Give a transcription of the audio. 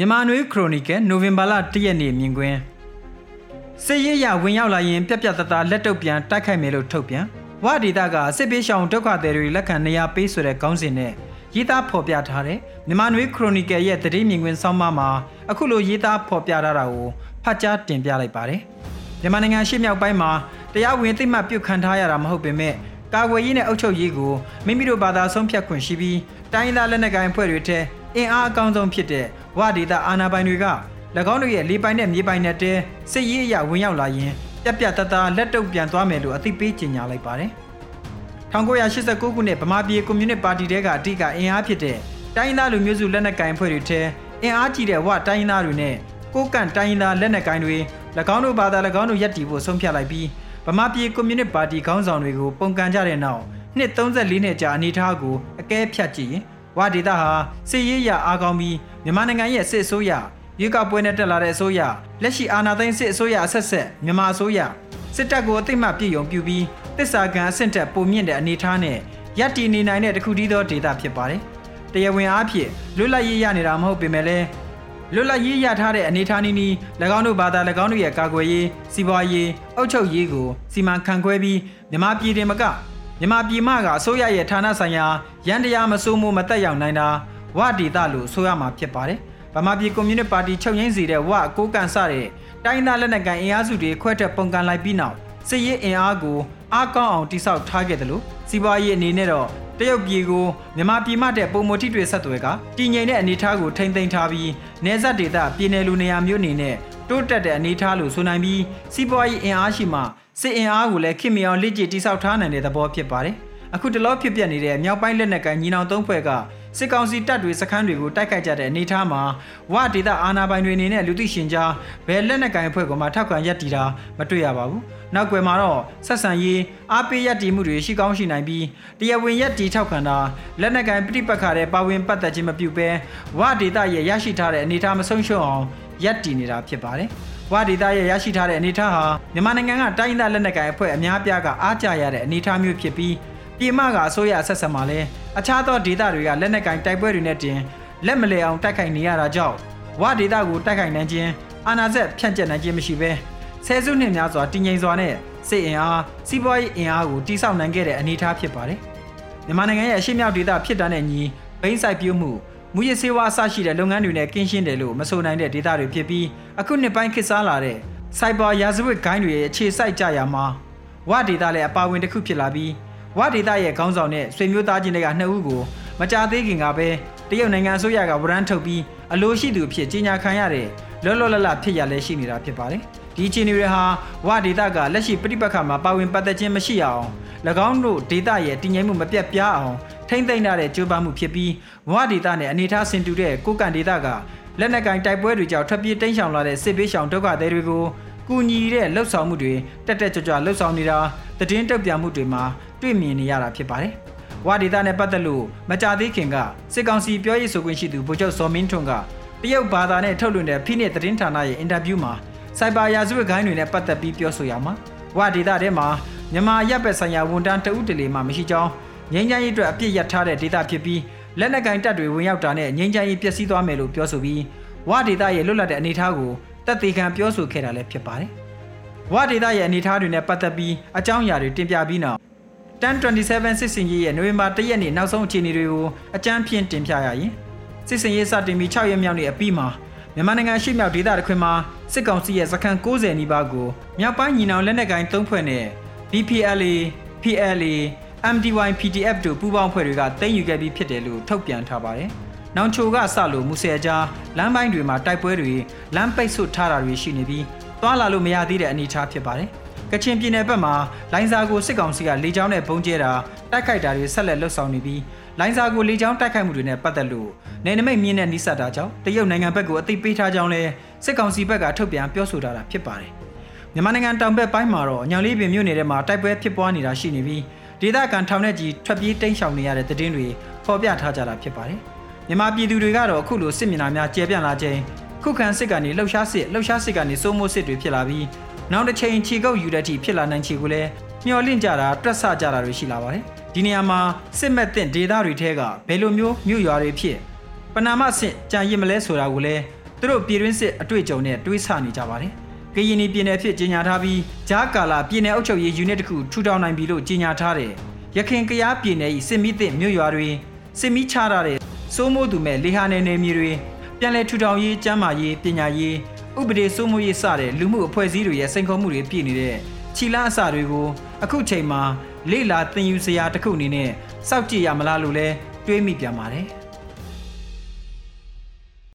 မြန်မာနွေခရိုနီကယ်နိုဝင်ဘာလ၁ရက်နေ့မြင်ကွင်းစစ်ရေးရဝင်ရောက်လာရင်ပြက်ပြက်တသားလက်တုပ်ပြန်တိုက်ခိုက်မယ်လို့ထုတ်ပြန်ဝဒေတာကစစ်ပေးရှောင်ဒုက္ခသည်တွေလက်ခံနေရာပေးဆိုတဲ့ခေါင်းစဉ်နဲ့ရေးသားဖော်ပြထားတဲ့မြန်မာနွေခရိုနီကယ်ရဲ့သတင်းမြင်ကွင်းဆောင်းပါးမှာအခုလိုရေးသားဖော်ပြထားတာကိုဖတ်ကြားတင်ပြလိုက်ပါတယ်မြန်မာနိုင်ငံရှေ့မြောက်ပိုင်းမှာတရားဝင်သိမှတ်ပြုတ်ခံထားရတာမဟုတ်ပေမဲ့ကာကွယ်ရေးနဲ့အုပ်ချုပ်ရေးကိုမိမိတို့ဘာသာဆုံးဖြတ်ခွင့်ရှိပြီးတိုင်းသားလက်နက်ကိုင်အဖွဲ့တွေထဲ အင်အားအကောင်းဆုံးဖြစ်တဲ့ဝဒေတာအာဏာပိုင်တွေက၎င်းတို့ရဲ့လေပိုင်နဲ့မြေပိုင်နဲ့တဲစစ်ရေးအရဝင်ရောက်လာရင်ပြက်ပြက်တသားလက်တုပ်ပြန်သွားမယ်လို့အသိပေးကြေညာလိုက်ပါတယ်1989ခုနှစ်ဗမာပြည်ကွန်မြူနစ်ပါတီတဲကအတိကအင်အားဖြစ်တဲ့တိုင်းသားလူမျိုးစုလက်နက်ကိုင်အဖွဲ့တွေထဲအင်အားကြီးတဲ့ဝတိုင်းသားတွေနဲ့ကိုကန့်တိုင်းသားလက်နက်ကိုင်တွေ၎င်းတို့ဘာသာ၎င်းတို့ယက်တီဖို့ဆုံးဖြတ်လိုက်ပြီးဗမာပြည်ကွန်မြူနစ်ပါတီခေါင်းဆောင်တွေကိုပုံကန်ကြတဲ့နောက်နှစ်34နှစ်ကြာအနေထားကိုအကဲဖြတ်ကြည့်ရင် ဝဒေတာဟာစစ်ရေးရအားကောင်းပြီးမြန်မာနိုင်ငံရဲ့စစ်အစိုးရရွေးကောက်ပွဲနဲ့တက်လာတဲ့အစိုးရလက်ရှိအာဏာသိမ်းစစ်အစိုးရအဆက်ဆက်မြန်မာအစိုးရစစ်တပ်ကိုအသိမှတ်ပြည့်ုံပြုပြီးတစ္ဆာကံအဆင့်တက်ပုံမြင့်တဲ့အနေအထားနဲ့ရပ်တည်နေနိုင်တဲ့တခုတည်းသောဒေတာဖြစ်ပါတယ်။တရားဝင်အားဖြင့်လွတ်လပ်ရေးရနေတာမဟုတ်ပေမဲ့လည်းလွတ်လပ်ရေးရထားတဲ့အနေအထားနည်းနည်း၎င်းတို့ဘာသာ၎င်းတို့ရဲ့ကာကွယ်ရေးစီးပွားရေးအုပ်ချုပ်ရေးကိုစီမံခန့်ခွဲပြီးမြန်မာပြည်တွင်မက မြန်မာပြည်မှကအစိုးရရဲ့ဌာနဆိုင်ရာရန်တရားမစိုးမိုးမတက်ရောက်နိုင်တာဝဒေတာလို့ဆိုရမှာဖြစ်ပါတယ်။ဗမာပြည်ကွန်မြူနစ်ပါတီချုပ်ရင်းစီတဲ့ဝအကိုကန်စတဲ့တိုင်းသားလက်နက်ကိုင်အင်အားစုတွေခွဲထွက်ပုံကန်လိုက်ပြီးနောက်စစ်ရေးအင်အားကိုအားကောင်းအောင်တိစောက်ထားခဲ့တယ်လို့စီးပွားရေးအနေနဲ့တော့တရုတ်ပြည်ကိုမြန်မာပြည်မှတဲ့ပုံမတိတွေဆက်သွယ်ကတည်ငြိမ်တဲ့အနေအထားကိုထိမ့်သိမ်းထားပြီးနေဆက်ဒေသပြည်နယ်လူနေရာမျိုးအနေနဲ့တိုးတက်တဲ့အနေအထားလို့ဆိုနိုင်ပြီးစီးပွားရေးအင်အားရှိမှ စစ်အင်အားကိုလည်းခင်မြောင်လက်ကျတိစောက်ထားနိုင်တဲ့သဘောဖြစ်ပါတယ်။အခုတလောဖြစ်ပျက်နေတဲ့မြောက်ပိုင်းလက်နက်ကိုင်ညီနောင်သုံးဖွဲ့ကစစ်ကောင်စီတပ်တွေစခန်းတွေကိုတိုက်ခိုက်ကြတဲ့အနေအထားမှာဝဒေသအာဏာပိုင်တွေအနေနဲ့လူသိရှင်ကြားဘယ်လက်နက်ကိုင်အဖွဲ့ကမှထောက်ခံရည်တည်တာမတွေ့ရပါဘူး။နောက်ွယ်မှာတော့ဆက်ဆံရေးအားပေးရည်တည်မှုတွေရှိကောင်းရှိနိုင်ပြီးတရားဝင်ရည်တည်ထောက်ခံတာလက်နက်ကိုင်ပြိပက္ခတဲ့ပါဝင်ပတ်သက်ခြင်းမပြုဘဲဝဒေသရဲ့ရရှိထားတဲ့အနေအထားမဆုံးရှုံးအောင်ရည်တည်နေတာဖြစ်ပါတယ်။ ဝဒေသရဲ့ရရှိထားတဲ့အနေအထားဟာမြန်မာနိုင်ငံကတိုင်းဒေသလက်နက်ကိုင်အဖွဲ့အများပြားကအားကျရတဲ့အနေအထားမျိုးဖြစ်ပြီးပြည်မကအစိုးရဆက်ဆက်မှာလဲအခြားသောဒေသတွေကလက်နက်ကင်တိုက်ပွဲတွေနဲ့တင်လက်မလဲအောင်တိုက်ခိုက်နေရတာကြောင့်ဝဒေသကိုတိုက်ခိုက်နိုင်ခြင်းအာဏာဆက်ဖြန့်ကျက်နိုင်ခြင်းမရှိဘဲဆယ်စုနှစ်များစွာတည်ငြိမ်စွာနဲ့စစ်အင်အားစီးပွားရေးအင်အားကိုတိစောက်နိုင်ခဲ့တဲ့အနေအထားဖြစ်ပါတယ်မြန်မာနိုင်ငံရဲ့အရှိမြောက်ဒေသဖြစ်တာနဲ့ညီဘိန်းဆိုင်ပြုမှု မူရစေဝါအစရှိတဲ့လုပ်ငန်းတွေနဲ့ကင်းရှင်းတယ်လို့မဆိုနိုင်တဲ့ဒေသတွေဖြစ်ပြီးအခုနှစ်ပိုင်းခေတ်စားလာတဲ့စိုက်ဘာရာဇဝတ်ဂိုင်းတွေရဲ့အခြေစိုက်ကြရာမှာဝဒေသလည်းအပါဝင်တစ်ခုဖြစ်လာပြီးဝဒေတာရဲ့ခေါင်းဆောင်နဲ့ဆွေမျိုးသားချင်းတွေကနှစ်ဦးကိုမကြသေးခင်ကပဲတရုတ်နိုင်ငံအစိုးရကဝရမ်းထုတ်ပြီးအလိုရှိသူအဖြစ်ကြီးညာခံရတဲ့လောလောလလဖြစ်ရလဲရှိနေတာဖြစ်ပါတယ်။ဒီအခြေအနေတွေဟာဝဒေတာကလက်ရှိပြိပက္ခမှာပါဝင်ပတ်သက်ခြင်းမရှိအောင်၎င်းတို့ဒေတာရဲ့တည်ငြိမ်မှုမပြတ်ပြားအောင် ထိမ့်သိမ့်ထားတဲ့ကြိုးပမ်းမှုဖြစ်ပြီးဝဒေတာနဲ့အနေထားဆင်တူတဲ့ကိုကန်ဒေတာကလက်နက်ကင်တိုက်ပွဲတွေကြောင့်ထွက်ပြေးတိမ်းရှောင်လာတဲ့စစ်ပေးရှောင်ဒုက္ခသည်တွေကိုကူညီတဲ့လှုပ်ဆောင်မှုတွေတက်တက်ကြွကြွလှုပ်ဆောင်နေတာတည်င်းတုတ်ပြမှုတွေမှာတွေ့မြင်နေရတာဖြစ်ပါတယ်။ဝါဒေတာနဲ့ပတ်သက်လို့မကြသေးခင်ကစစ်ကောင်စီပြောရေးဆိုခွင့်ရှိသူဗိုလ်ချုပ်စောမင်းထွန်းကတရုတ်ဘာသာနဲ့ထုတ်လွှင့်တဲ့ဖိနစ်သတင်းဌာနရဲ့အင်တာဗျူးမှာစိုက်ဘာရာဇဝတ်ခိုင်းတွေနဲ့ပတ်သက်ပြီးပြောဆိုရမှာဝါဒေတာထဲမှာမြန်မာရပ်ဘက်ဆိုင်ရာဝန်တန်းတဦးတလေမှမရှိကြောင်း ငြိမ်းချမ်းရေးအတွက်အပြစ်ရထားတဲ့ဒေတာဖြစ်ပြီးလက်နက်ကင်တပ်တွေဝင်ရောက်တာနဲ့ငြိမ်းချမ်းရေးပျက်စီးသွားမယ်လို့ပြောဆိုပြီးဝါဒေတာရဲ့လွတ်လပ်တဲ့အနေအထားကိုတက်သေးခံပြောဆိုခဲ့တာလည်းဖြစ်ပါတယ်။ဝါဒေတာရဲ့အနေအထားတွေနဲ့ပတ်သက်ပြီးအကြောင်းအရာတွေတင်ပြပြီးနောက်1027စစ်စင်ရေးရဲ့နိုဝင်ဘာ၁ရက်နေ့နောက်ဆုံးအခြေအနေတွေကိုအကြမ်းဖြင့်တင်ပြရရင်စစ်စင်ရေးစတင်ပြီး6ရက်မြောက်နေ့အပြီးမှာမြန်မာနိုင်ငံရှိမြောက်ဒေသတစ်ခွင်မှာစစ်ကောင်စီရဲ့စခန်း90နီးပါးကိုမြောက်ပိုင်းညီနောင်လက်နက်ကိုင်၃ဖွဲ့နဲ့ BPLA, PLA, MDY PDF တို့ပူးပေါင်းဖွဲ့တွေကတင်ယူခဲ့ပြီးဖြစ်တယ်လို့ထုတ်ပြန်ထားပါတယ်။နောင်ချိုကစလို့မူဆယ်ကြားလမ်းပိုင်းတွေမှာတိုက်ပွဲတွေလမ်းပိတ်ဆို့ထားတာတွေရှိနေပြီးတွာလာလို့မရသေးတဲ့အနေအထားဖြစ်ပါတယ်။ကချင်ပြည်နယ်ဘက်မှာလိုင်းစာကိုစစ်ကောင်စီကလေကြောင်းနဲ့ပုံကျဲတာတိုက်ခိုက်တာတွေဆက်လက်လှုပ်ဆောင်နေပြီးလိုင်းစာကိုလေကြောင်းတိုက်ခိုက်မှုတွေနဲ့ပတ်သက်လို့နေနမိတ်မြင့်တဲ့နိစ္စတာကြောင့်တရုတ်နိုင်ငံဘက်ကိုအသိပေးထားကြောင်းလဲစစ်ကောင်စီဘက်ကထုတ်ပြန်ပြောဆိုထားတာဖြစ်ပါတယ်မြန်မာနိုင်ငံတောင်ဘက်ပိုင်းမှာတော့ညောင်လေးပင်မြို့နယ်ထဲမှာတိုက်ပွဲဖြစ်ပွားနေတာရှိနေပြီး ဒေသခံထောင်နဲ့ကြီးထွက်ပြေးတိမ်းရှောင်နေရတဲ့တဲ့င်းတွေဖော်ပြထားကြတာဖြစ်ပါတယ်မြန်မာပြည်သူတွေကတော့အခုလိုစစ်မျက်နှာများကျဲပြန့်လာခြင်းခုခံစစ်ကနေလှုပ်ရှားစစ်လှုပ်ရှားစစ်ကနေစိုးမိုးစစ်တွေဖြစ်လာပြီးနောက်တစ်ချိန်ခြေကုပ်ယူတဲ့အထိဖြစ်လာနိုင်ချေကိုလည်းမျှော်လင့်ကြတာတွက်ဆကြတာတွေရှိလာပါတယ်ဒီနေရာမှာစစ်မဲ့တဲ့ဒေသတွေထဲကဘယ်လိုမျိုးမြို့ရွာတွေဖြစ်ပနာမဆင့်ကြံရစ်မလဲဆိုတာကိုလည်းသူတို့ပြည်တွင်းစစ်အတွေ့အကြုံနဲ့တွေးဆနေကြပါတယ်။ ကရင်ပြည်နယ်အဖြစ်ကြီးညာထားပြီးဂျားကာလာပြည်နယ်အုပ်ချုပ်ရေးယူနစ်တစ်ခုထူထောင်နိုင်ပြီလို့ကြီးညာထားတယ်။ရခိုင်ကရားပြည်နယ်၏စစ်မီးသစ်မြို့ရွာတွေစစ်မီးချထားတဲ့စိုးမိုးသူမဲ့လေဟာနယ်နယ်မြေတွေပြန်လည်ထူထောင်ရေးကျန်းမာရေးပညာရေးဥပဒေစိုးမိုးရေးစတဲ့လူမှုအဖွဲ့အစည်းတွေရဲ့စိန်ခေါ်မှုတွေပြည့်နေတဲ့ခြိလားအစတွေကိုအခုချိန်မှာလေလာသင်ယူစရာတစ်ခုအနေနဲ့စောင့်ကြည့်ရမလားလို့လဲတွေးမိပြန်ပါတယ်။